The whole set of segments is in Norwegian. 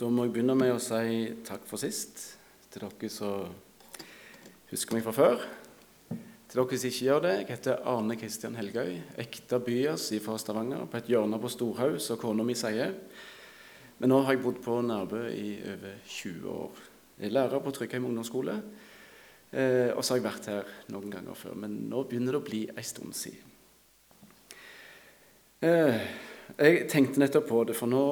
Da må jeg begynne med å si takk for sist til dere som husker meg fra før. Til dere som ikke gjør det, jeg heter Arne Kristian Helgøy, ekte byas fra Stavanger, på et hjørne på Storhaug, som kona mi sier. Men nå har jeg bodd på Nærbø i over 20 år. Jeg er lærer på Tryggheim ungdomsskole, eh, og så har jeg vært her noen ganger før. Men nå begynner det å bli en stund siden. Eh, jeg tenkte nettopp på det, for nå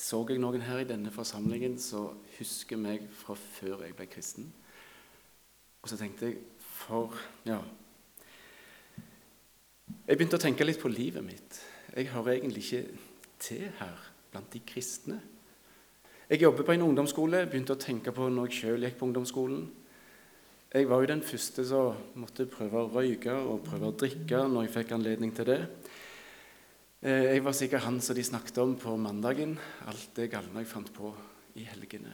så jeg noen her i denne forsamlingen som husker meg fra før jeg ble kristen. Og så tenkte jeg for Ja. Jeg begynte å tenke litt på livet mitt. Jeg hører egentlig ikke til her blant de kristne. Jeg jobber på en ungdomsskole, begynte å tenke på når jeg sjøl gikk på ungdomsskolen. Jeg var jo den første som måtte prøve å røyke og prøve å drikke når jeg fikk anledning til det. Eh, jeg var sikkert han som de snakket om på mandagen. Alt det galne jeg fant på i helgene.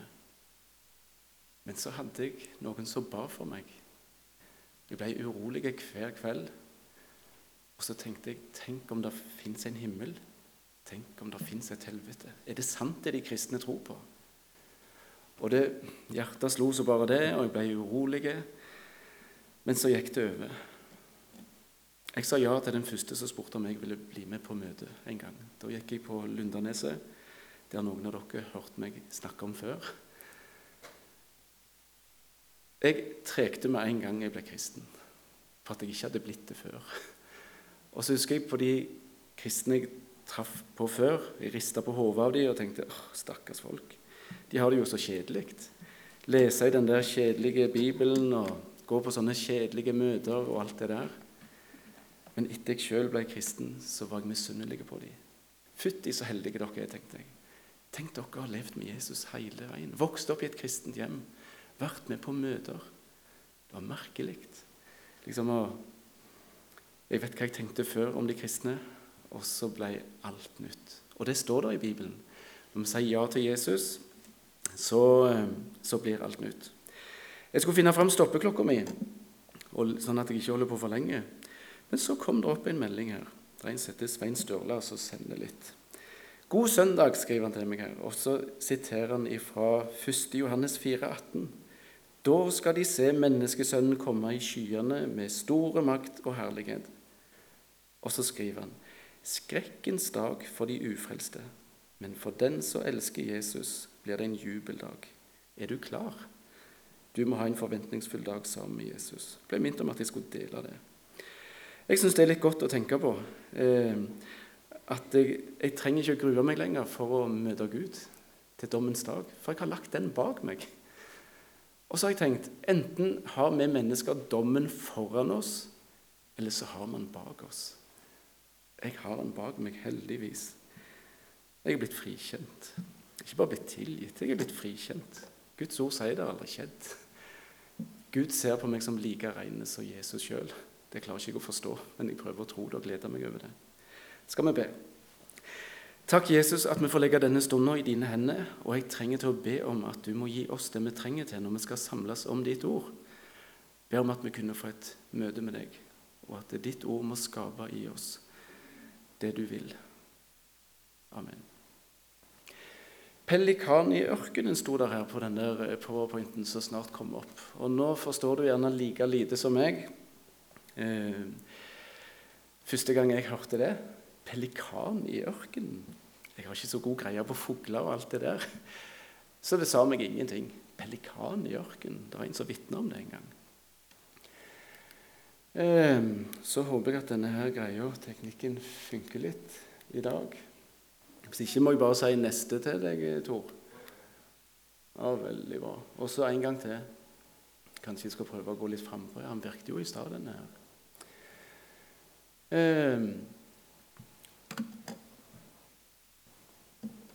Men så hadde jeg noen som ba for meg. Jeg ble urolig hver kveld. Og så tenkte jeg tenk om det fins en himmel. Tenk om det fins et helvete. Er det sant det de kristne tror på? Og det, Hjertet slo så bare det, og jeg ble urolig. Men så gikk det over. Jeg sa ja til den første som spurte om jeg ville bli med på møte en gang. Da gikk jeg på Lundaneset, der noen av dere hørte meg snakke om før. Jeg trekte med en gang jeg ble kristen, for at jeg ikke hadde blitt det før. Og så husker jeg på de kristne jeg traff på før. Jeg rista på hodet av dem og tenkte åh, stakkars folk. De har det jo så kjedelig. Lese i den der kjedelige Bibelen og gå på sånne kjedelige møter og alt det der. Men etter jeg sjøl ble kristen, så var jeg misunnelig på dem. Fytti så heldige dere er, tenkte jeg. Tenk dere har levd med Jesus hele veien. Vokst opp i et kristent hjem. Vært med på møter. Det var merkelig. Liksom, jeg vet hva jeg tenkte før om de kristne, og så ble alt nytt. Og det står der i Bibelen. Når vi sier ja til Jesus, så, så blir alt nytt. Jeg skulle finne fram stoppeklokka mi, sånn at jeg ikke holder på for lenge. Men så kom det opp en melding her. Det er en som heter Svein Størla, som sender litt. God søndag, skriver han til meg her. Og så siterer han fra 1. Johannes 4, 18. Da skal de se menneskesønnen komme i skyene med store makt og herlighet. Og så skriver han skrekkens dag for de ufrelste, men for den som elsker Jesus, blir det en jubeldag. Er du klar? Du må ha en forventningsfull dag sammen med Jesus. Jeg ble minnet om at jeg skulle dele det. Jeg syns det er litt godt å tenke på. Eh, at jeg, jeg, trenger ikke å grue meg lenger for å møte Gud til dommens dag. For jeg har lagt den bak meg. Og så har jeg tenkt enten har vi mennesker dommen foran oss, eller så har man bak oss. Jeg har den bak meg, heldigvis. Jeg er blitt frikjent. Ikke bare blitt tilgitt, jeg er blitt frikjent. Guds ord sier det aldri skjedd. Gud ser på meg som like reine som Jesus sjøl. Det klarer ikke jeg å forstå, men jeg prøver å tro det og glede meg over det. Skal vi be? Takk, Jesus, at vi får legge denne stunden i dine hender. Og jeg trenger til å be om at du må gi oss det vi trenger til når vi skal samles om ditt ord. Be om at vi kunne få et møte med deg, og at ditt ord må skape i oss det du vil. Amen. Pelikan i ørkenen sto der her på den der powerpointen som snart kom opp. Og nå forstår du gjerne like lite som meg første gang jeg hørte det Pelikan i ørkenen. Jeg har ikke så god greie på fugler og alt det der. Så det sa meg ingenting. Pelikan i ørkenen. Det var en som vitna om det en gang. Eh, så håper jeg at denne her greia, teknikken, funker litt i dag. Hvis ikke må jeg bare si neste til deg, Tor. Ja, veldig bra. Og så en gang til. Kanskje jeg skal prøve å gå litt frampå. Han virket jo i stad, denne her. Eh,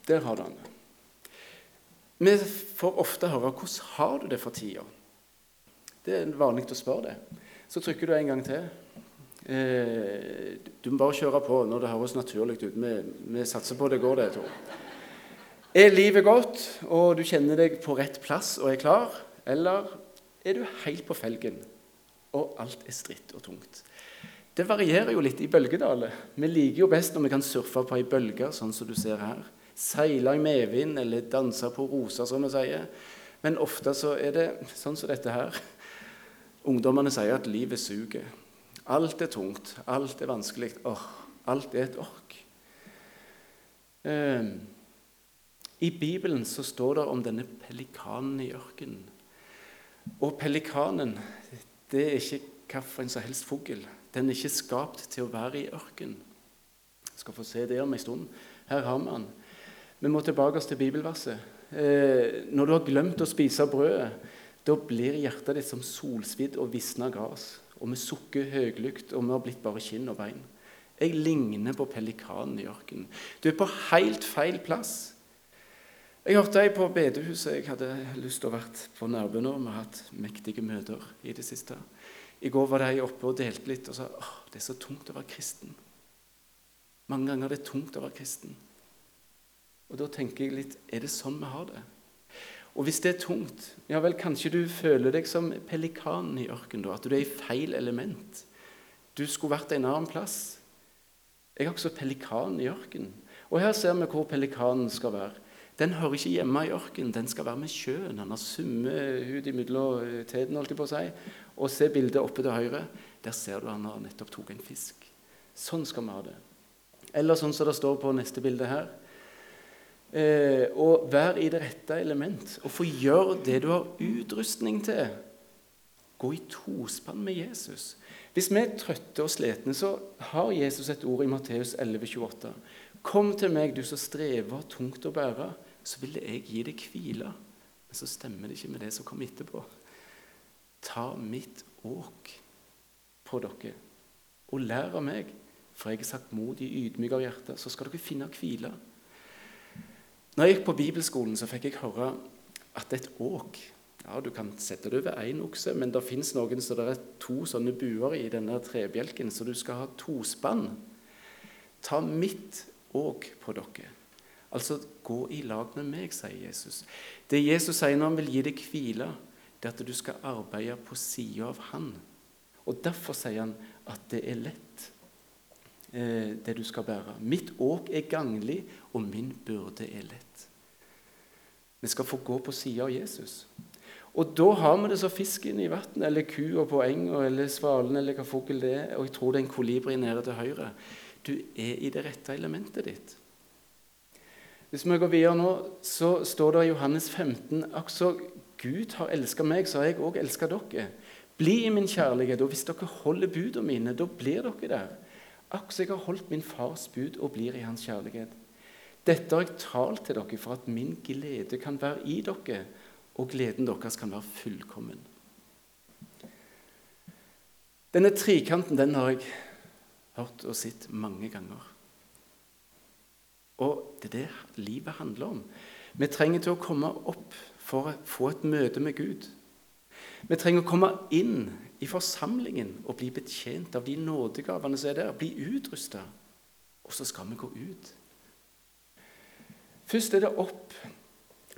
der har du den. Vi får ofte høre 'Hvordan har du det for tida?' Det er vanlig å spørre det. Så trykker du en gang til. Eh, du må bare kjøre på når det høres naturlig ut. Vi, vi satser på det går, det, Tor. Er livet godt, og du kjenner deg på rett plass og er klar? Eller er du helt på felgen, og alt er stritt og tungt? Det varierer jo litt i bølgedaler. Vi liker jo best når vi kan surfe på ei bølge, sånn som du ser her. seile i medvind eller danse på roser, som vi sier. Men ofte så er det sånn som dette her. Ungdommene sier at livet suger. Alt er tungt, alt er vanskelig. Åh, alt er et ork. Eh, I Bibelen så står det om denne pelikanen i ørkenen. Og pelikanen det er ikke hvilken som helst fugl. Den er ikke skapt til å være i ørken. Jeg skal få se det om en stund. Her har vi den. Vi må tilbake til bibelverset. Eh, når du har glemt å spise brødet, da blir hjertet ditt som solsvidd og visna gras. Og vi sukker høylytt, og vi har blitt bare kinn og bein. Jeg ligner på pelikanen i ørkenen. Du er på helt feil plass. Jeg hørte ei på bedehuset. Jeg hadde lyst til å være på Nærbø nå. Vi har hatt mektige møter i det siste. I går var de oppe og delte litt og sa åh, det er så tungt å være kristen. Mange ganger er det tungt å være kristen. Og da tenker jeg litt er det sånn vi har det? Og hvis det er tungt, ja vel, kanskje du føler deg som pelikanen i ørkenen, da, at du er i feil element. Du skulle vært en annen plass. Jeg er også pelikan i ørkenen. Og her ser vi hvor pelikanen skal være. Den hører ikke hjemme i ørkenen, den skal være med sjøen. Han har summehud imellom teten, holdt jeg på å si. Og se bildet oppe til høyre. Der ser du han har nettopp tok en fisk. Sånn skal vi ha det. Eller sånn som det står på neste bilde her. Eh, og vær i det rette element. Og få gjøre det du har utrustning til. Gå i tospann med Jesus. Hvis vi er trøtte og slitne, så har Jesus et ord i Matteus 11,28. Kom til meg, du som strever tungt å bære, så vil jeg gi deg hvile. Men så stemmer det ikke med det som kommer etterpå. Ta mitt åk på dere, og lær av meg. For jeg er saktmodig, ydmyk av hjerte, så skal dere finne hvile. Når jeg gikk på bibelskolen, så fikk jeg høre at et åk ja, Du kan sette det over én okse, men det fins noen så det er to sånne buer i denne trebjelken, så du skal ha tospann. Ta mitt åk på dere. Altså, gå i lag med meg, sier Jesus. Det Jesus sier når han vil gi deg hvile, det er at du skal arbeide på sida av Han. Og Derfor sier han at det er lett, eh, det du skal bære. Mitt åk er ganglig, og min byrde er lett. Vi skal få gå på sida av Jesus. Og da har vi det så fisken i vannet, eller kua på enga, eller svalen, eller hva fugl det er. Og jeg tror det er en kolibri nede til høyre. Du er i det rette elementet ditt. Hvis vi går videre nå, så står det i Johannes 15 altså Gud har elska meg, så har jeg òg elska dere. Bli i min kjærlighet, og hvis dere holder budene mine, da blir dere der. Akkurat jeg har holdt min fars bud og blir i hans kjærlighet. Dette har jeg talt til dere for at min glede kan være i dere, og gleden deres kan være fullkommen. Denne trikanten den har jeg hørt og sett mange ganger. Og det er det livet handler om. Vi trenger til å komme opp for å få et møte med Gud. Vi trenger å komme inn i forsamlingen og bli betjent av de nådegavene som er der. Bli utrusta. Og så skal vi gå ut. Først er det opp.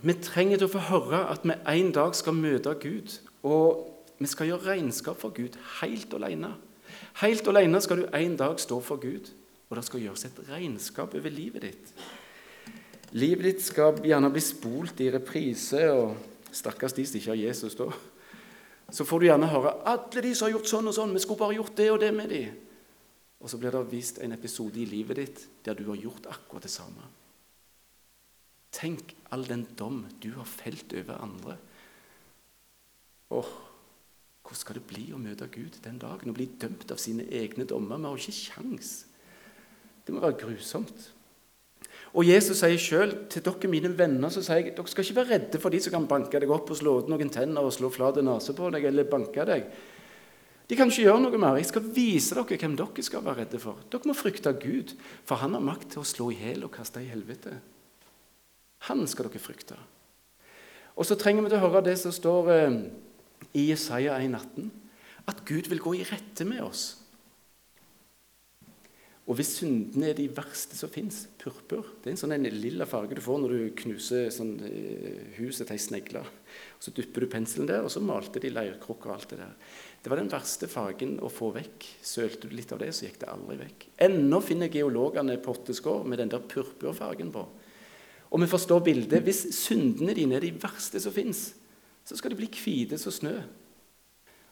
Vi trenger til å få høre at vi en dag skal møte Gud. Og vi skal gjøre regnskap for Gud helt alene. Helt alene skal du en dag stå for Gud, og det skal gjøres et regnskap over livet ditt. Livet ditt skal gjerne bli spolt i reprise, og stakkars de som ikke har Jesus da. Så får du gjerne høre alle de som har gjort sånn og sånn, vi skulle bare gjort det og det med de. Og så blir det vist en episode i livet ditt der du har gjort akkurat det samme. Tenk all den dom du har felt over andre. Åh, hvordan skal det bli å møte Gud den dagen og bli dømt av sine egne dommer? Vi har ikke kjangs. Det må være grusomt. Og Jesus sier sjøl til dere mine venner så sier jeg, dere skal ikke være redde for de som kan banke deg opp og slå ut noen tenner og slå flat nese på deg eller banke deg. De kan ikke gjøre noe mer. Jeg skal vise dere hvem dere skal være redde for. Dere må frykte Gud, for han har makt til å slå i hjel og kaste i helvete. Han skal dere frykte. Og så trenger vi til å høre det som står eh, i Jesaja 1,18, at Gud vil gå i rette med oss. Og hvis syndene er de verste som fins, purpur Det er en sånn en lilla farge du får når du knuser sånn, eh, huset til ei snegle. Så dypper du penselen der, og så malte de leirkrukker og alt det der. Det var den verste fargen å få vekk. Sølte du litt av det, så gikk det aldri vekk. Ennå finner geologene potteskår med den der purpurfargen på. Og vi forstår bildet. Hvis syndene dine er de verste som fins, så skal de bli hvite som snø.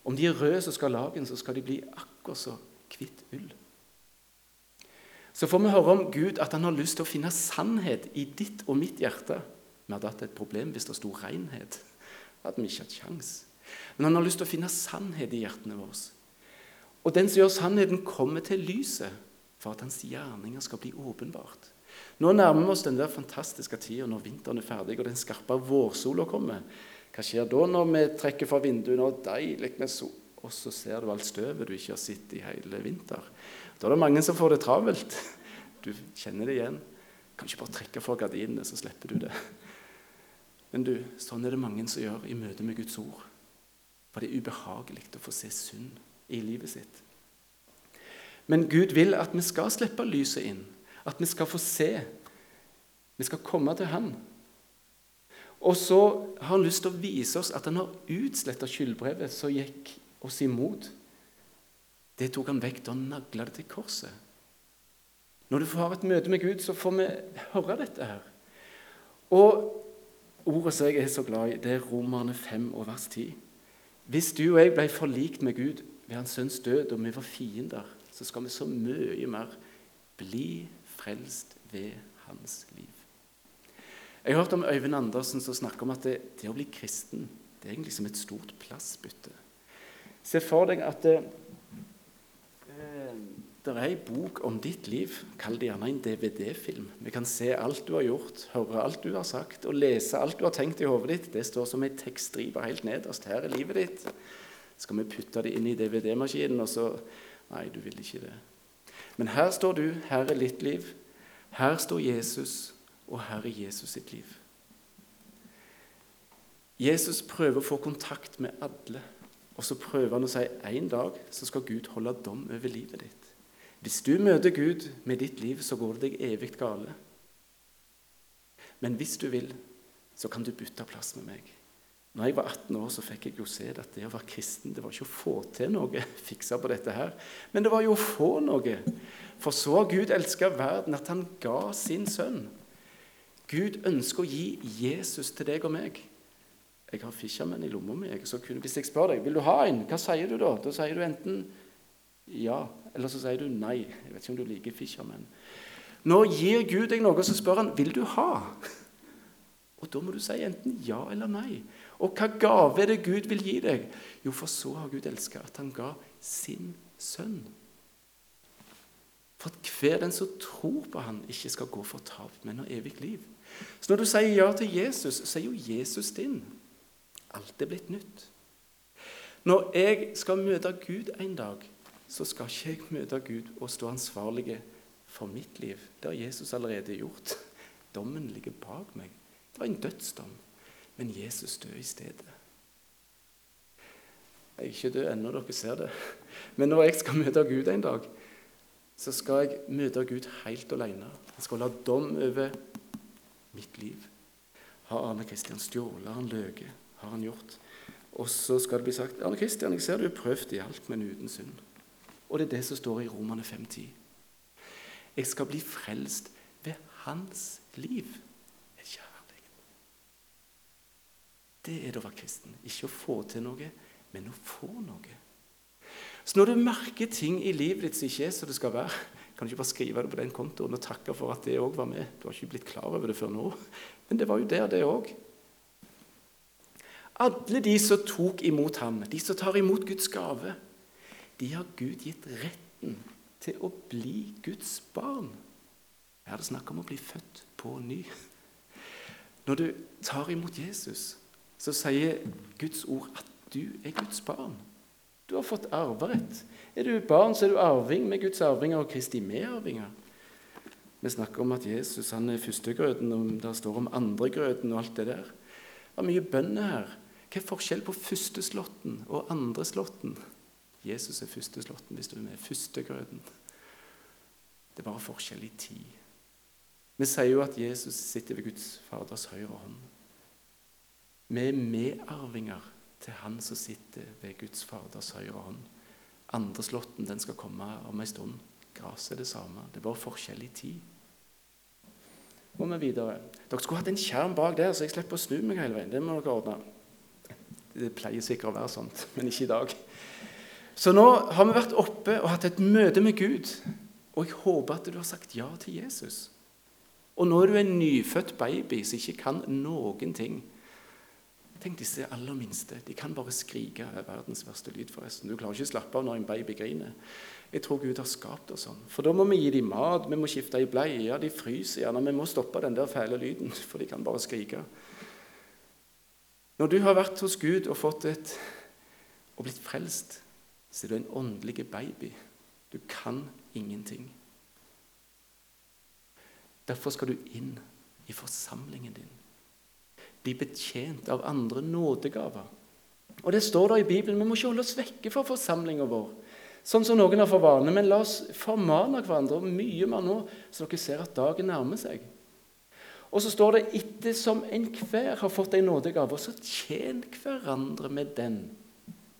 Om de er røde, så skal lagen, så skal de bli akkurat så hvitt ull. Så får vi høre om Gud at han har lyst til å finne sannhet i ditt og mitt hjerte. Vi hadde hatt et problem hvis det sto renhet. Da hadde vi ikke hatt sjans. Men han har lyst til å finne sannhet i hjertene våre. Og den som gjør sannheten, kommer til lyset for at hans gjerninger skal bli åpenbart. Nå nærmer vi oss den der fantastiske tida når vinteren er ferdig og den skarpe vårsola kommer. Hva skjer da når vi trekker fra vinduene og deilig med sol, og så ser du alt støvet du ikke har sett i hele vinter? Da er det mange som får det travelt. Du kjenner det igjen. Kan ikke bare trekke for gardinene, så slipper du det. Men du, sånn er det mange som gjør i møte med Guds ord. For det er ubehagelig å få se synd i livet sitt. Men Gud vil at vi skal slippe lyset inn, at vi skal få se. Vi skal komme til Han. Og så har han lyst til å vise oss at han har utsletta skyldbrevet som gikk oss imot. Det tok han vekk da han nagla det til korset. Når du får et møte med Gud, så får vi høre dette her. Og ordet som jeg er så glad i, det er Romerne 5 og vers 10. Hvis du og jeg ble forlikt med Gud ved hans sønns død, og vi var fiender, så skal vi så mye mer bli frelst ved hans liv. Jeg har hørt om Øyvind Andersen som snakker om at det, det å bli kristen det er egentlig som et stort plassbytte. Se for deg at det, det er ei bok om ditt liv. Kall det gjerne en DVD-film. Vi kan se alt du har gjort, høre alt du har sagt og lese alt du har tenkt i hodet ditt. Det står som ei tekststripe helt nederst. Her er livet ditt. Skal vi putte det inn i DVD-maskinen, og så Nei, du vil ikke det. Men her står du. Her er litt liv. Her står Jesus, og her er Jesus sitt liv. Jesus prøver å få kontakt med alle, og så prøver han å si en dag så skal Gud holde dom over livet ditt. Hvis du møter Gud med ditt liv, så går det deg evig gale. Men hvis du vil, så kan du bytte plass med meg. Når jeg var 18 år, så fikk jeg jo se at det å være kristen det var ikke å få til noe, fikse på dette her, men det var jo å få noe. For så har Gud elska verden at han ga sin sønn. Gud ønsker å gi Jesus til deg og meg. Jeg har fisherman i lomma mi. Hvis jeg spør deg vil du ha en, hva sier du da? Da sier du enten ja eller så sier du nei. Jeg vet ikke om du liker fisherman. Nå gir Gud deg noe, så spør han vil du ha. Og Da må du si enten ja eller nei. Og hva gave er det Gud vil gi deg? Jo, for så har Gud elska at han ga sin sønn. For at hver den som tror på han ikke skal gå fortapt, men har evig liv. Så når du sier ja til Jesus, så er jo Jesus din. Alt er blitt nytt. Når jeg skal møte Gud en dag, så skal ikke jeg møte Gud og stå ansvarlig for mitt liv. Det har Jesus allerede gjort. Dommen ligger bak meg. Det var en dødsdom, men Jesus døde i stedet. Jeg er ikke død ennå, dere ser det. Men når jeg skal møte Gud en dag, så skal jeg møte Gud helt alene. Jeg skal la dom over mitt liv. Har Arne Kristian stjålet? Har han løyet? Har han gjort? Og så skal det bli sagt Arne Kristian, jeg ser du har prøvd i alt, men uten synd. Og det er det som står i Romane 5.10. Jeg skal bli frelst ved hans liv. Er ikke? Det er det å være kristen. Ikke å få til noe, men å få noe. Så når du merker ting i livet ditt som ikke er som det skal være, kan du ikke bare skrive det på den kontoen og takke for at det òg var med. Du har ikke blitt klar over det før nå, men det var jo der, det òg. Alle de som tok imot ham, de som tar imot Guds gave, de har Gud gitt retten til å bli Guds barn. Her er det snakk om å bli født på ny. Når du tar imot Jesus, så sier Guds ord at du er Guds barn. Du har fått arverett. Er du barn, så er du arving med Guds arvinger og Kristi medarvinger. Vi snakker om at Jesus han er førstegrøten, og det står om andregrøten og alt det der. Det er mye bønner her. Hva er forskjell på førsteslåtten og andreslåtten? Jesus er førsteslåtten, hvis du er med. Førstegrøten. Det er bare forskjell i tid. Vi sier jo at Jesus sitter ved Guds Faders høyre hånd. Vi er medarvinger til Han som sitter ved Guds Faders høyre hånd. Andreslåtten den skal komme om ei stund. Gresset er det samme. Det er bare forskjell i tid. går vi videre. Dere skulle hatt en skjerm bak der, så jeg slipper å snu meg hele veien. Det må dere ordne. Det pleier sikkert å være sånt, men ikke i dag. Så nå har vi vært oppe og hatt et møte med Gud. Og jeg håper at du har sagt ja til Jesus. Og nå er du en nyfødt baby som ikke kan noen ting. Tenk disse aller minste. De kan bare skrike. Verdens verste lyd, forresten. Du klarer ikke å slappe av når en baby griner. Jeg tror Gud har skapt oss sånn. For da må vi gi dem mat, vi må skifte i bleie, ja, de fryser gjerne. Vi må stoppe den der fæle lyden, for de kan bare skrike. Når du har vært hos Gud og fått et og blitt frelst, så er du en åndelig baby. Du kan ingenting. Derfor skal du inn i forsamlingen din. Bli betjent av andre nådegaver. Og Det står der i Bibelen vi må ikke holde oss vekke fra forsamlinga vår. Sånn som noen har for vane. Men la oss formane hverandre mye mer nå, så dere ser at dagen nærmer seg. Og så står det etter som enhver har fått en nådegave, så tjen hverandre med den.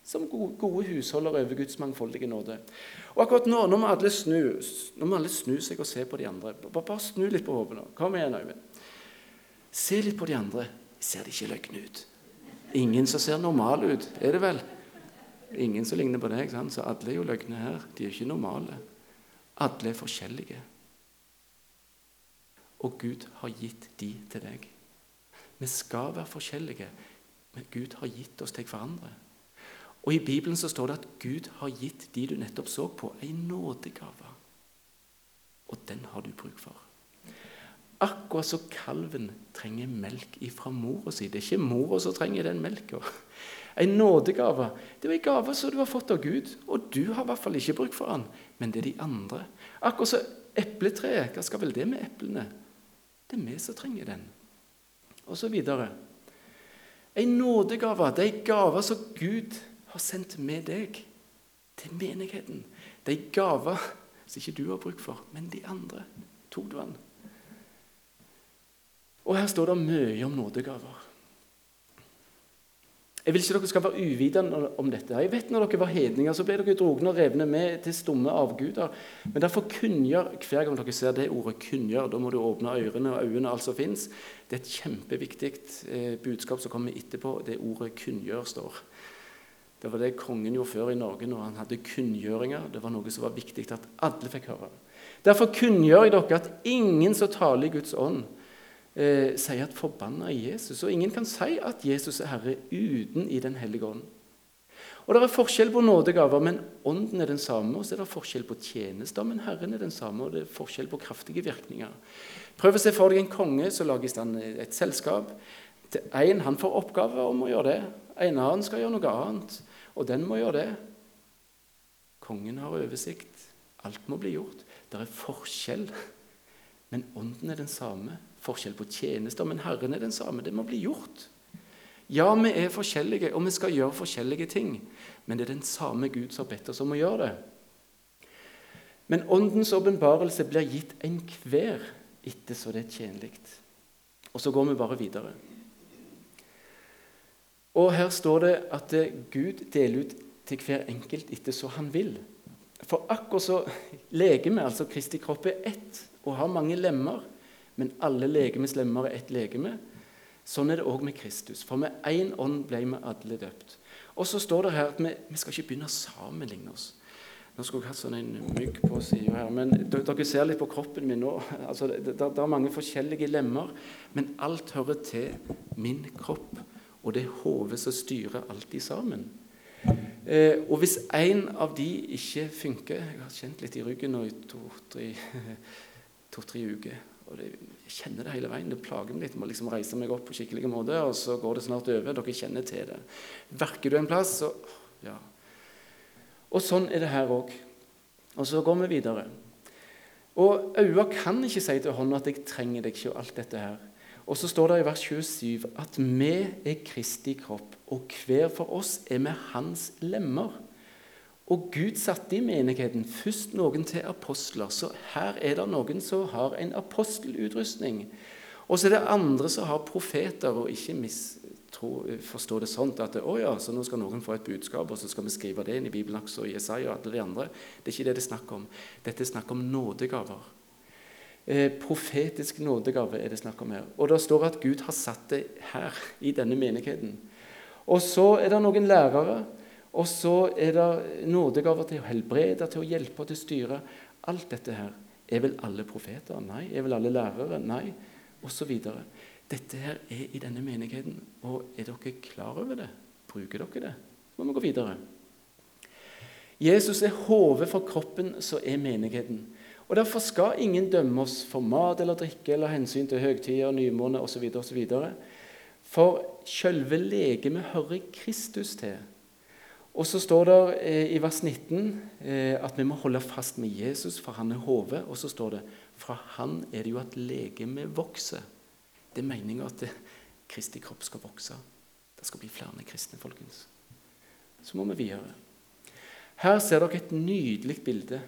Som gode husholdere over Guds mangfoldige nåde. Og akkurat nå, nå må alle snu, snu seg og se på de andre. Bare, bare snu litt på hodet nå. Kom igjen, Øyvind. Se litt på de andre. Ser det ikke løgne ut? Ingen som ser normale ut, er det vel? Ingen som ligner på deg, sant? så alle er jo løgne her. De er ikke normale. Alle er forskjellige. Og Gud har gitt de til deg. Vi skal være forskjellige, men Gud har gitt oss til hverandre. Og I Bibelen så står det at Gud har gitt de du nettopp så på, en nådegave. Og den har du bruk for. Akkurat som kalven trenger melk ifra mora si. Det er ikke mora som trenger den melka. En nådegave det er en gave som du har fått av Gud, og du har i hvert fall ikke bruk for den, men det er de andre. Akkurat som epletreet. Hva skal vel det med eplene? Det er vi som trenger den. Og så videre. En nådegave det er en gave som Gud har sendt med deg til menigheten. Det er en gave som ikke du har bruk for, men de andre. Tok du den? Og her står det mye om nådegaver. Jeg vil ikke dere skal være uvitende om dette. Jeg vet Når dere var hedninger, så ble dere drogne og revne med til stumme avguder. Men derfor kunngjør hver gang dere ser det ordet 'kunngjør', da må du åpne ørene og øynene, alt som fins. Det er et kjempeviktig eh, budskap som kommer etterpå. Det ordet 'kunngjør' står. Det var det kongen gjorde før i Norge når han hadde kunngjøringer. Det var noe som var viktig at alle fikk høre. Derfor kunngjør jeg dere at ingen som taler i Guds ånd, eh, sier at 'forbanna er Jesus'. Og ingen kan si at Jesus er Herre uten i Den hellige ånd. Og Det er forskjell på nådegaver, men ånden er den samme. Og så er det forskjell på tjenester, men Herren er den samme. Og det er forskjell på kraftige virkninger. Prøv å se for deg en konge som lager i stand et selskap. En han får oppgave om å gjøre det. En annen skal gjøre noe annet. Og den må gjøre det. Kongen har oversikt. Alt må bli gjort. Det er forskjell, men ånden er den samme. Forskjell på tjenester, men Herren er den samme. Det må bli gjort. Ja, vi er forskjellige, og vi skal gjøre forskjellige ting. Men det er den samme Gud som har bedt oss om å gjøre det. Men Åndens åpenbarelse blir gitt enhver etter så det er tjenlig. Og så går vi bare videre. Og her står det at Gud deler ut til hver enkelt etter så han vil. For akkurat så legemet, altså Kristi kropp, er ett og har mange lemmer, men alle legemes lemmer er ett legeme. Sånn er det òg med Kristus. For med én ånd ble vi alle døpt. Og så står det her at vi, vi skal ikke begynne å sammenligne oss. Nå skulle jeg hatt sånn en mygg på sida her, men dere ser litt på kroppen min nå. Altså, det, det, er mange forskjellige lemmer, men alt hører til min kropp. Og det er hodet som styrer alltid sammen. Eh, og hvis en av de ikke funker Jeg har kjent litt i ryggen nå i to-tre to, uker. Og det, Jeg kjenner det hele veien. Det plager meg litt. Jeg må liksom reise meg opp på skikkelig måte, og så går det snart over. Dere kjenner til det. Verker du en plass, så Ja. Og sånn er det her òg. Og så går vi videre. Og øynene kan ikke si til hånda at 'jeg trenger deg ikke', og alt dette her. Og så står det i vers 27 at vi er Kristi kropp, og hver for oss er vi hans lemmer. Og Gud satte i menigheten først noen til apostler, så her er det noen som har en apostelutrustning. Og så er det andre som har profeter, og ikke forstå det sånn at å ja, så nå skal noen få et budskap, og så skal vi skrive det inn i Bibelen også, i Jesaja og alle de andre. Det er ikke det det er snakk om. Dette er snakk om nådegaver. Eh, profetisk nådegave er det snakk om her. Og det står at Gud har satt det her, i denne menigheten. Og så er det noen lærere, og så er det nådegaver til å helbrede, til å hjelpe og til å styre. Alt dette her. Er vel alle profeter? Nei. Er vel alle lærere? Nei. Og så videre. Dette her er i denne menigheten. Og er dere klar over det? Bruker dere det? Så må vi gå videre. Jesus er hodet for kroppen, så er menigheten. Og Derfor skal ingen dømme oss for mat eller drikke eller hensyn til høgtider, nymåne osv. For selve legemet hører Kristus til. Og så står det eh, i vers 19 eh, at vi må holde fast med Jesus, for han er hodet. Og så står det fra han er det jo at legemet vokser. Det er meninga at Kristi kropp skal vokse. Det skal bli flere kristne, folkens. Så må vi videre. Her ser dere et nydelig bilde.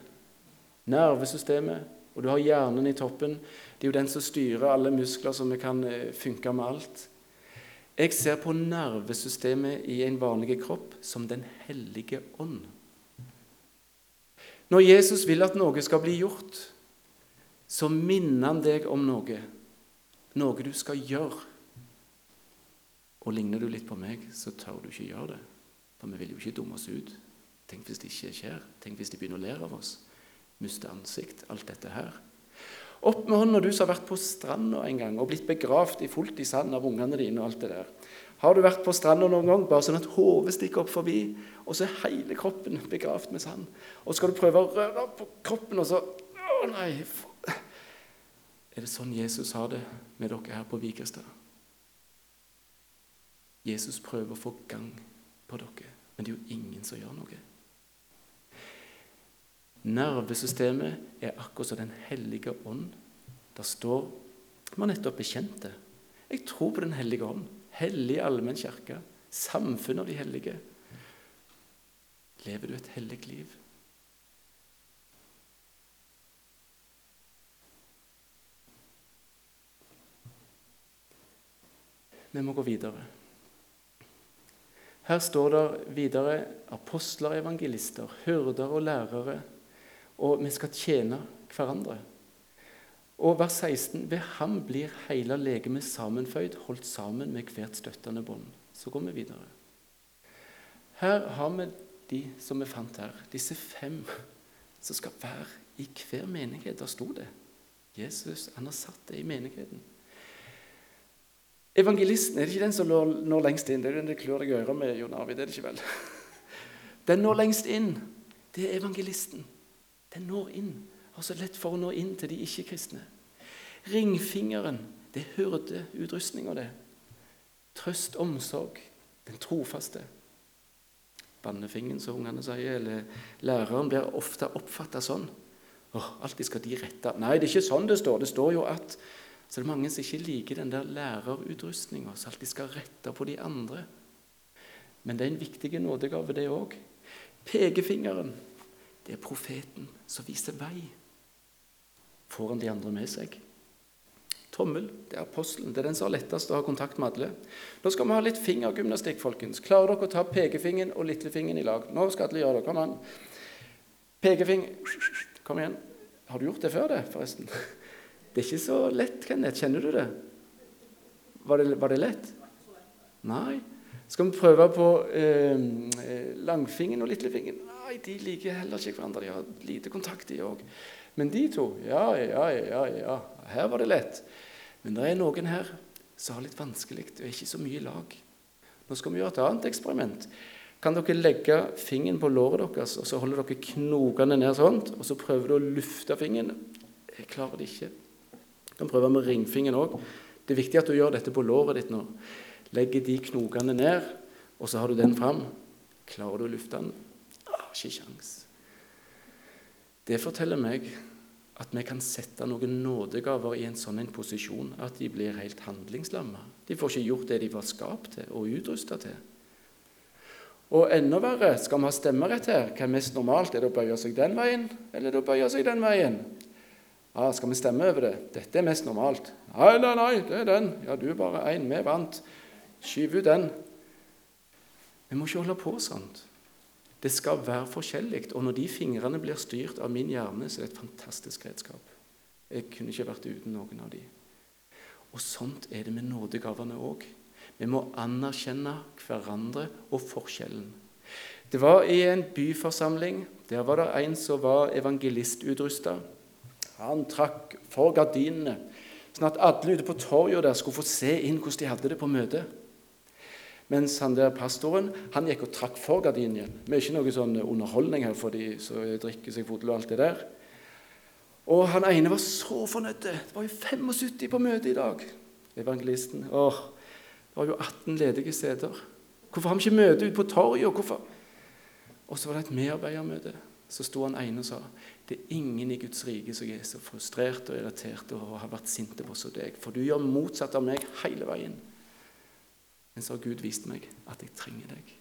Nervesystemet, og du har hjernen i toppen. Det er jo den som styrer alle muskler, så vi kan eh, funke med alt. Jeg ser på nervesystemet i en vanlig kropp som Den hellige ånd. Når Jesus vil at noe skal bli gjort, så minner han deg om noe. Noe du skal gjøre. Og ligner du litt på meg, så tør du ikke gjøre det. For vi vil jo ikke dumme oss ut. Tenk hvis det ikke skjer. Tenk hvis de begynner å lære av oss. Miste ansikt. Alt dette her. Opp med hånda, du som har vært på stranda en gang og blitt begravd i fullt i sand av ungene dine. og alt det der. Har du vært på stranda noen gang bare sånn at hodet stikker opp forbi, og så er hele kroppen begravd med sand? Og skal du prøve å røre på kroppen, og så Å, nei! Er det sånn Jesus har det med dere her på Vikerstad? Jesus prøver å få gang på dere, men det er jo ingen som gjør noe. Nervesystemet er akkurat som Den hellige ånd. Der står har nettopp bekjent det. Jeg tror på Den hellige ånd. Hellig allmenn kirke. Samfunnet av de hellige. Lever du et hellig liv? Vi må gå videre. Her står det videre apostler, evangelister, hyrder og lærere og vi skal tjene hverandre. Og vers 16.: Ved ham blir hele legemet sammenføyd, holdt sammen med hvert støttende bånd. Så går vi videre. Her har vi de som vi fant her, disse fem som skal være i hver menighet. Der sto det. Jesus han har satt det i menigheten. Evangelisten er det ikke den som når, lengst inn. Det er den det klør deg i øret med, Jon Arvid. Er det ikke vel? Den når lengst inn. Det er evangelisten. Den når inn. Har så lett for å nå inn til de ikke-kristne. Ringfingeren, det er hyrdeutrustninga, det. Trøst, omsorg, den trofaste. Bannefingeren, som ungene sier, eller læreren, blir ofte oppfatta sånn. Oh, alltid skal de rette Nei, det er ikke sånn det står. Det står jo at Så det er mange som ikke liker den der lærerutrustninga, som alltid skal rette på de andre. Men det er en viktig nådegave, det òg. Pekefingeren. Det er profeten som viser vei. Får han de andre med seg? Tommel, det er apostelen. Det er den som har lettest å ha kontakt med alle. Nå skal vi ha litt fingergymnastikk, folkens. Klarer dere å ta pekefingeren og lillefingeren i lag? Nå skal alle gjøre det. Kom an. Pekefinger Kom igjen. Har du gjort det før, det, forresten? Det er ikke så lett, Kenneth. Kjenner du det? Var det, var det lett? Nei. Skal vi prøve på eh, eh langfingeren og lillefingeren? Nei, de liker heller ikke hverandre. De har lite kontakt, de òg. Men de to ja, ja, ja, ja. Her var det lett. Men det er noen her som har litt vanskelig og ikke så mye lag. Nå skal vi gjøre et annet eksperiment. Kan dere legge fingeren på låret deres, og så holder dere knokene ned sånn, og så prøver du å lufte fingeren? Jeg klarer det ikke. Du kan prøve med ringfingeren òg. Det er viktig at du gjør dette på låret ditt nå. Legger de knokene ned, og så har du den fram. Klarer du å lufte den? Har ikke kjangs. Det forteller meg at vi kan sette noen nådegaver i en sånn en posisjon at de blir helt handlingslamma. De får ikke gjort det de var skapt til og utrusta til. Og enda verre, skal vi ha stemmerett her, hva er mest normalt? Er det å bøye seg den veien, eller er det å bøye seg den veien? Ja, Skal vi stemme over det? Dette er mest normalt. Nei, nei, nei, det er den. Ja, du er bare én. Vi vant. Skyv ut den. Vi må ikke holde på sånt. Det skal være forskjellig. Og når de fingrene blir styrt av min hjerne, så er det et fantastisk redskap. Jeg kunne ikke vært uten noen av de. Og sånt er det med nådegavene òg. Vi må anerkjenne hverandre og forskjellen. Det var i en byforsamling. Der var det en som var evangelistutrusta. Han trakk for gardinene, sånn at alle ute på torget der skulle få se inn hvordan de hadde det på møtet. Mens han der pastoren han gikk og trakk for gardinen. Vi er ikke noe sånn underholdning her for de som drikker seg fulle og alt det der. Og han ene var så fornøyd. Det var jo 75 på møtet i dag. Evangelisten. Åh, det var jo 18 ledige steder. Hvorfor har vi ikke møte ute på torget? Og så var det et medarbeidermøte. Så sto han ene og sa det er ingen i Guds rike som er så frustrert og irritert og har vært sinte på som deg. For du gjør motsatt av meg hele veien. Men så har Gud vist meg at jeg trenger deg.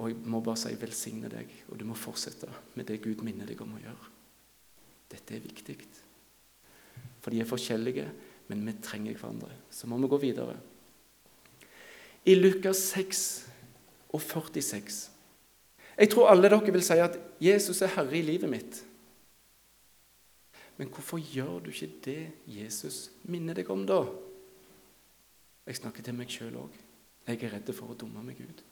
Og jeg må bare si velsigne deg, og du må fortsette med det Gud minner deg om å gjøre. Dette er viktig. For de er forskjellige, men vi trenger hverandre. Så må vi gå videre. I Lukas 6 og 46 Jeg tror alle dere vil si at Jesus er herre i livet mitt. Men hvorfor gjør du ikke det Jesus minner deg om, da? Jeg snakker til meg sjøl òg. Jeg er redd for å dumme meg ut.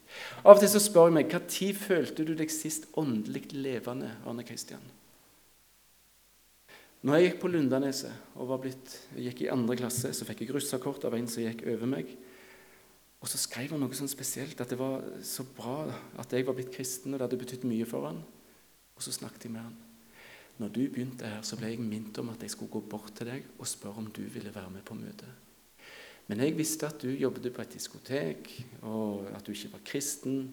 Av og til så spør jeg meg når følte du deg sist åndelig levende, Arne Kristian? Når jeg gikk på Lundaneset og blitt, gikk i andre klasse, så fikk jeg russakort av en som gikk over meg. Og så skrev han noe sånn spesielt, at det var så bra at jeg var blitt kristen, og det hadde betydd mye for han. Og så snakket jeg med han. Når du begynte her, så ble jeg minnet om at jeg skulle gå bort til deg og spørre om du ville være med på møtet. Men jeg visste at du jobbet på et diskotek, og at du ikke var kristen.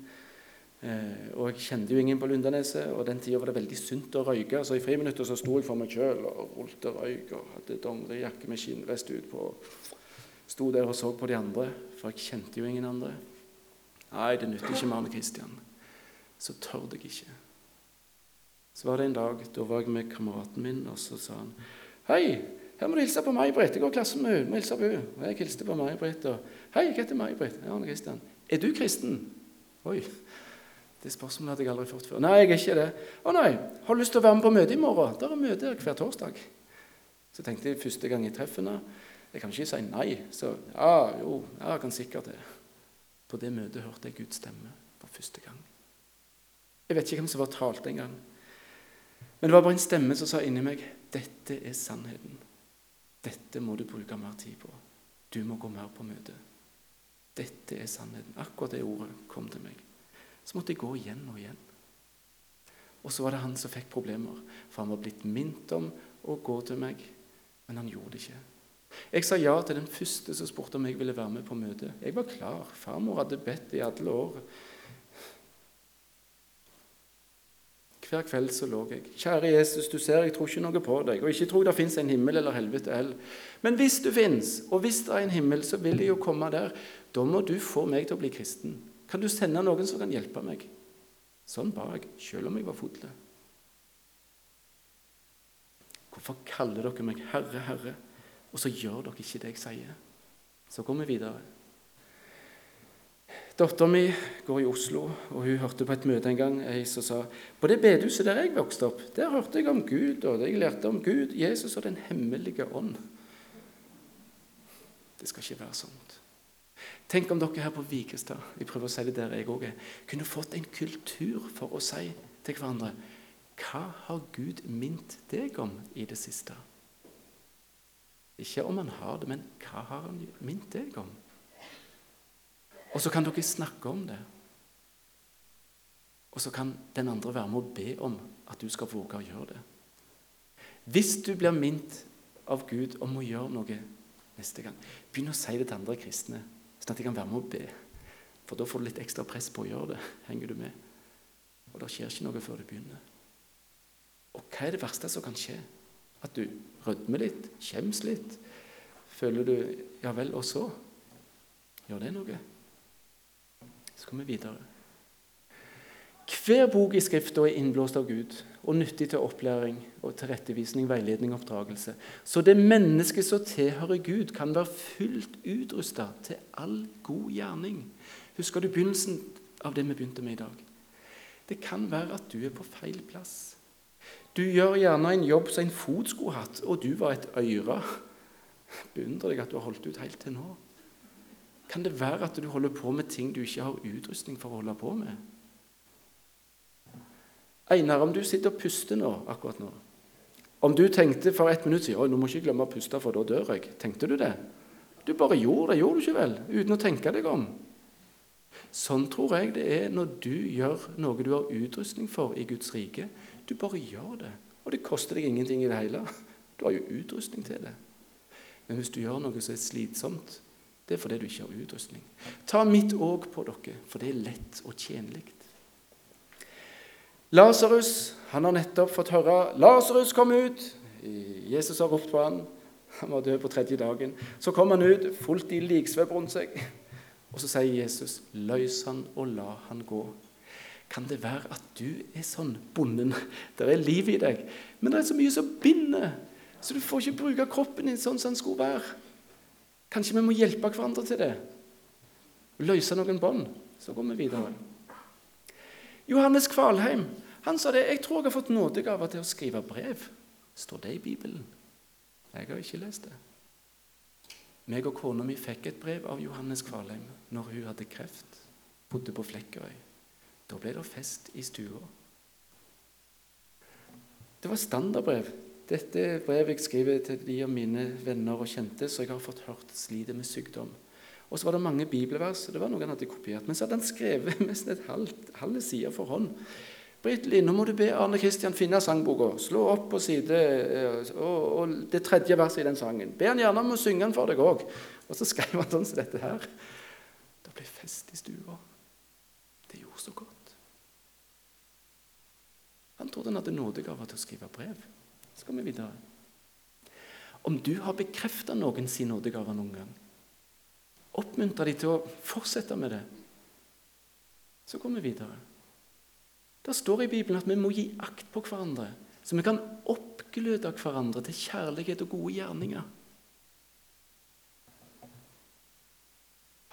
Eh, og jeg kjente jo ingen på Lundaneset, og den tida var det veldig sunt å røyke. Så i friminuttet så sto jeg for meg sjøl og rullte røyk og hadde dongerijakke med skinnvest utpå. Sto der og så på de andre, for jeg kjente jo ingen andre. Nei, det nytter ikke med Arne Kristian. Så tørde jeg ikke. Så var det en dag, da var jeg med kameraten min, og så sa han Hei, her må du hilse på May-Britt. Jeg går i klasse med henne. Må hilse på henne. Jeg hilste på May-Britt. 'Hei, jeg heter May-Britt.' Ja, Arne Kristian. 'Er du kristen?' Oi. Det spørsmålet hadde jeg aldri fått før. 'Nei, jeg er ikke det.' 'Å nei. Har du lyst til å være med på møte i morgen?' Der er møte hver torsdag. Så tenkte jeg første gang i treffene Jeg kan ikke si nei. Så ja, jo, jeg kan sikkert det. På det møtet hørte jeg Guds stemme for første gang. Jeg vet ikke hvem som var talt engang. Men det var bare en stemme som sa inni meg 'Dette er sannheten'. Dette må du bruke mer tid på. Du må gå mer på møte. Dette er sannheten. Akkurat det ordet kom til meg. Så måtte jeg gå igjen og igjen. Og så var det han som fikk problemer, for han var blitt minnet om å gå til meg, men han gjorde det ikke. Jeg sa ja til den første som spurte om jeg ville være med på møtet. Jeg var klar. Farmor hadde bedt i alle år. Hver kveld så lå jeg. Kjære Jesus, du ser jeg tror ikke noe på deg, og ikke tror det fins en himmel eller helvete heller. Men hvis du fins, og hvis det er en himmel, så vil jeg jo komme der. Da må du få meg til å bli kristen. Kan du sende noen som kan hjelpe meg? Sånn ba jeg, selv om jeg var fotløs. Hvorfor kaller dere meg Herre, Herre, og så gjør dere ikke det jeg sier? Så går vi videre. Dattera mi går i Oslo, og hun hørte på et møte en gang ei som sa på det bedehuset der jeg vokste opp, der hørte jeg om Gud, og jeg lærte om Gud, Jesus og Den hemmelige ånd. Det skal ikke være sånt. Tenk om dere her på Vikestad jeg prøver å si det der jeg også er, kunne fått en kultur for å si til hverandre Hva har Gud mint deg om i det siste? Ikke om han har det, men hva har han mint deg om? Og så kan dere snakke om det. Og så kan den andre være med å be om at du skal våge å gjøre det. Hvis du blir minnet av Gud om å gjøre noe neste gang, begynn å si det til andre kristne, sånn at de kan være med å be. For da får du litt ekstra press på å gjøre det. Henger du med? Og det skjer ikke noe før du begynner. Og hva er det verste som kan skje? At du rødmer litt, skjems litt. Føler du Ja vel, og så? Gjør det noe? Så kommer vi videre. Hver bok i Skrifta er innblåst av Gud og nyttig til opplæring og tilrettevisning, veiledning og oppdragelse. Så det mennesket som tilhører Gud, kan være fullt utrusta til all god gjerning. Husker du begynnelsen av det vi begynte med i dag? Det kan være at du er på feil plass. Du gjør gjerne en jobb som en fot skulle hatt, og du var et øre. Beundrer deg at du har holdt ut helt til nå. Kan det være at du holder på med ting du ikke har utrustning for å holde på med? Einar, om du sitter og puster nå, akkurat nå Om du tenkte for ett minutt siden nå må jeg ikke glemme å puste, for da dør jeg. Tenkte du det? Du bare gjorde det, gjorde du ikke vel? Uten å tenke deg om. Sånn tror jeg det er når du gjør noe du har utrustning for i Guds rike. Du bare gjør det. Og det koster deg ingenting i det hele. Du har jo utrustning til det. Men hvis du gjør noe som er slitsomt, det er fordi du ikke har utrustning. Ta mitt òg på dere, for det er lett og tjenlig. Lasarus har nettopp fått høre 'Lasarus, kom ut!' Jesus har ropt på han. Han var død på tredje dagen. Så kom han ut, fullt i liksvøp rundt seg. Og så sier Jesus, 'Løs han og la han gå'. Kan det være at du er sånn bonden? Det er liv i deg, men det er så mye som binder, så du får ikke bruke kroppen din sånn som den skulle være. Kanskje vi må hjelpe hverandre til det? Løse noen bånd, så går vi videre. Johannes Kvalheim han sa det. 'Jeg tror jeg har fått nådegave til å skrive brev.' Står det i Bibelen? Jeg har ikke lest det. Meg og kona mi fikk et brev av Johannes Kvalheim når hun hadde kreft, bodde på Flekkerøy. Da ble det fest i stua. Det var standardbrev. Dette er brevet jeg skriver til de av mine venner og kjente som jeg har fått hørt sliter med sykdom. Og så var det mange bibelvers. det var noe han hadde kopiert, Men så hadde han skrevet nesten et halvt, halve side for hånd. Britt-Linn, nå må du be Arne Kristian finne sangboka. Slå opp på side eh, og, og, det tredje verset i den sangen. Be han gjerne om å synge den for deg òg. Og så skrev han sånn som dette her. Det ble fest i stua. Det gjorde så godt. Han trodde han hadde nådegave til å skrive brev. Så skal vi videre. Om du har bekrefta noen sin nådegave noen gang, oppmuntra de til å fortsette med det. Så går vi videre. Det står i Bibelen at vi må gi akt på hverandre, så vi kan oppgløde hverandre til kjærlighet og gode gjerninger.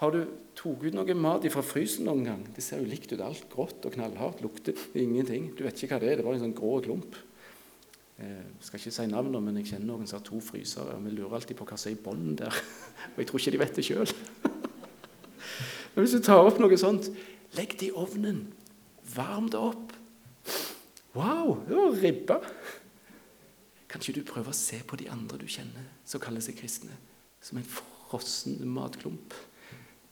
Har du tatt ut noe mat fra frysen noen gang? Det ser jo likt ut. Alt grått og knallhardt. Lukter ingenting. Du vet ikke hva det er. Det er bare en sånn grå klump. Jeg eh, skal ikke si navnet, men jeg kjenner noen som har to frysere. og Vi lurer alltid på hva som er i bunnen der. Og jeg tror ikke de vet det sjøl. Men hvis du tar opp noe sånt, legg det i ovnen. Varm det opp. Wow, det var ribba. Kan ikke du prøve å se på de andre du kjenner, som kaller seg kristne, som en frossen matklump?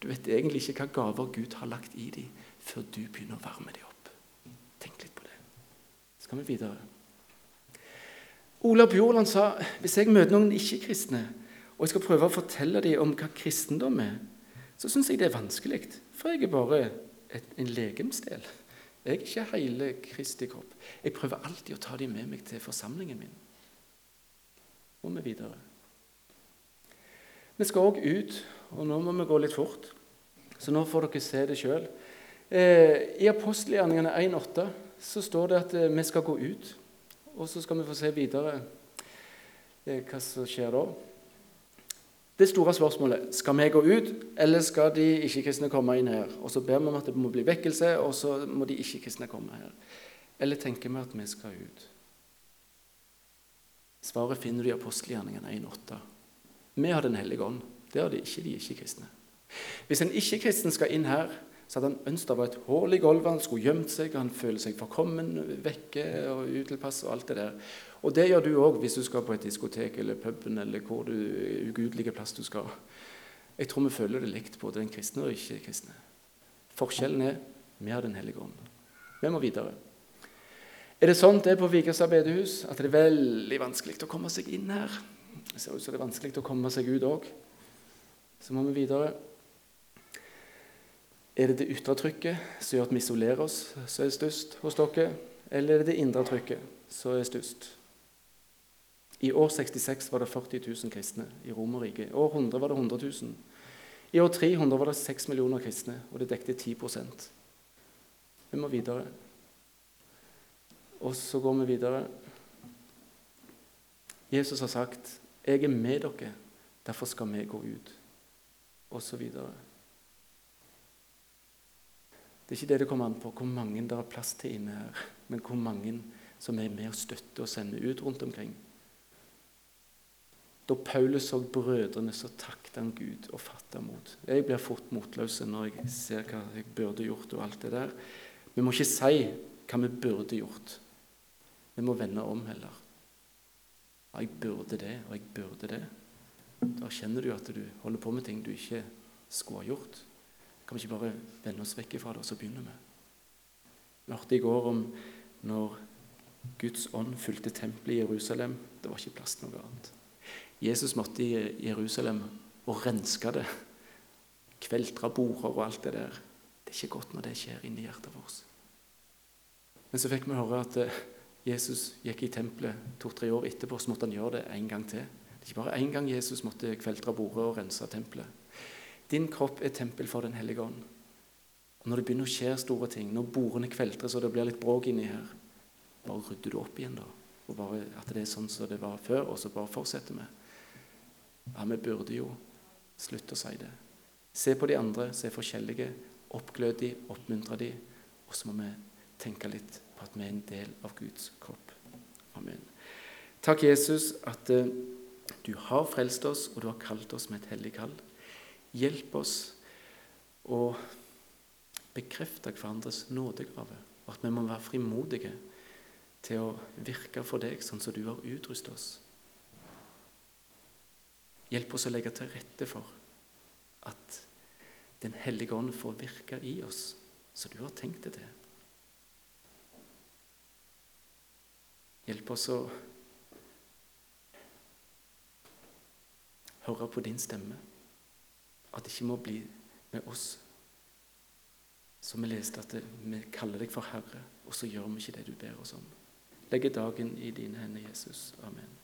Du vet egentlig ikke hva gaver Gud har lagt i dem, før du begynner å varme dem opp. Tenk litt på det. Så skal vi videre. Ola Bjorland sa hvis jeg møter noen ikke-kristne, og jeg skal prøve å fortelle dem om hva kristendom er, så syns jeg det er vanskelig. For jeg er bare et, en legemsdel. Jeg er ikke hele Kristi kropp. Jeg prøver alltid å ta dem med meg til forsamlingen min. Og vi videre. Vi skal òg ut, og nå må vi gå litt fort. Så nå får dere se det sjøl. Eh, I apostelgjerningene 1,8 så står det at eh, vi skal gå ut. Og så skal vi få se videre eh, hva som skjer da. Det store spørsmålet skal vi gå ut, eller skal de ikke-kristne komme inn her? Og Så ber vi om at det må bli vekkelse, og så må de ikke-kristne komme her. Eller tenker vi at vi skal ut? Svaret finner du i apostelgjerningene 1,8. Vi har Den hellige ånd. Det har de ikke, de ikke-kristne. Hvis en ikke-kristen skal inn her, så hadde han ønsket det var et hull i gulvet, han skulle gjemt seg, han føler seg forkommen, vekke og utilpass og alt det der. Og det gjør du òg hvis du skal på et diskotek eller puben eller hvor du ugudelige plass du skal. Jeg tror vi føler det likt, både den kristne og ikke-kristne. Forskjellen er vi har Den hellige ånd. Vi må videre. Er det sånn det er på Vigrestad bedehus, at det er veldig vanskelig å komme seg inn her? Det ser ut som det er vanskelig å komme seg ut òg. Så må vi videre. Er det det ytre trykket som gjør at vi isolerer oss, som er størst hos dere? Eller er det det indre trykket som er størst? I år 66 var det 40 000 kristne i Romerriket. I år 100 var det 100 000. I år 300 var det 6 millioner kristne, og det dekte 10% Vi må videre. Og så går vi videre. Jesus har sagt, 'Jeg er med dere, derfor skal vi gå ut.' Og så videre. Det er ikke det det kommer an på, hvor mange det er plass til inne her, men hvor mange som er med og støtter og sender ut rundt omkring. Da Paulus så brødrene, så takket han Gud og fatta mot. Jeg blir fort motløs når jeg ser hva jeg burde gjort og alt det der. Vi må ikke si hva vi burde gjort. Vi må vende om heller. Ja, jeg burde det, og jeg burde det. Da kjenner du at du holder på med ting du ikke skulle ha gjort. Kan vi ikke bare vende oss vekk fra det, og så begynner vi? Vi hørte i går om når Guds ånd fulgte tempelet i Jerusalem. Det var ikke plass til noe annet. Jesus måtte i Jerusalem og renske det. Kveltre border og alt det der. Det er ikke godt når det skjer inni hjertet vårt. Men så fikk vi høre at eh, Jesus gikk i tempelet to-tre år etterpå, så måtte han gjøre det en gang til. Det er ikke bare én gang Jesus måtte kveltre bordet og rense tempelet. Din kropp er tempel for Den hellige ånd. Og Når det begynner å skje store ting, når bordene kveltres og det blir litt bråk inni her, bare rydder du opp igjen da. Og bare At det er sånn som det var før, og så bare fortsetter vi. Ja, vi burde jo slutte å si det. Se på de andre, se forskjellige, oppglød de, oppmuntre de, og så må vi tenke litt på at vi er en del av Guds kropp. Amen. Takk, Jesus, at uh, du har frelst oss, og du har kalt oss med et hellig kall. Hjelp oss å bekrefte hverandres nådegave, og at vi må være frimodige til å virke for deg sånn som du har utrustet oss. Hjelp oss å legge til rette for at Den hellige ånd får virke i oss som du har tenkt det til. Hjelp oss å høre på din stemme. At det ikke må bli med oss. Som vi leste, at vi kaller deg for Herre, og så gjør vi ikke det du ber oss om. Legger dagen i dine hender, Jesus. Amen.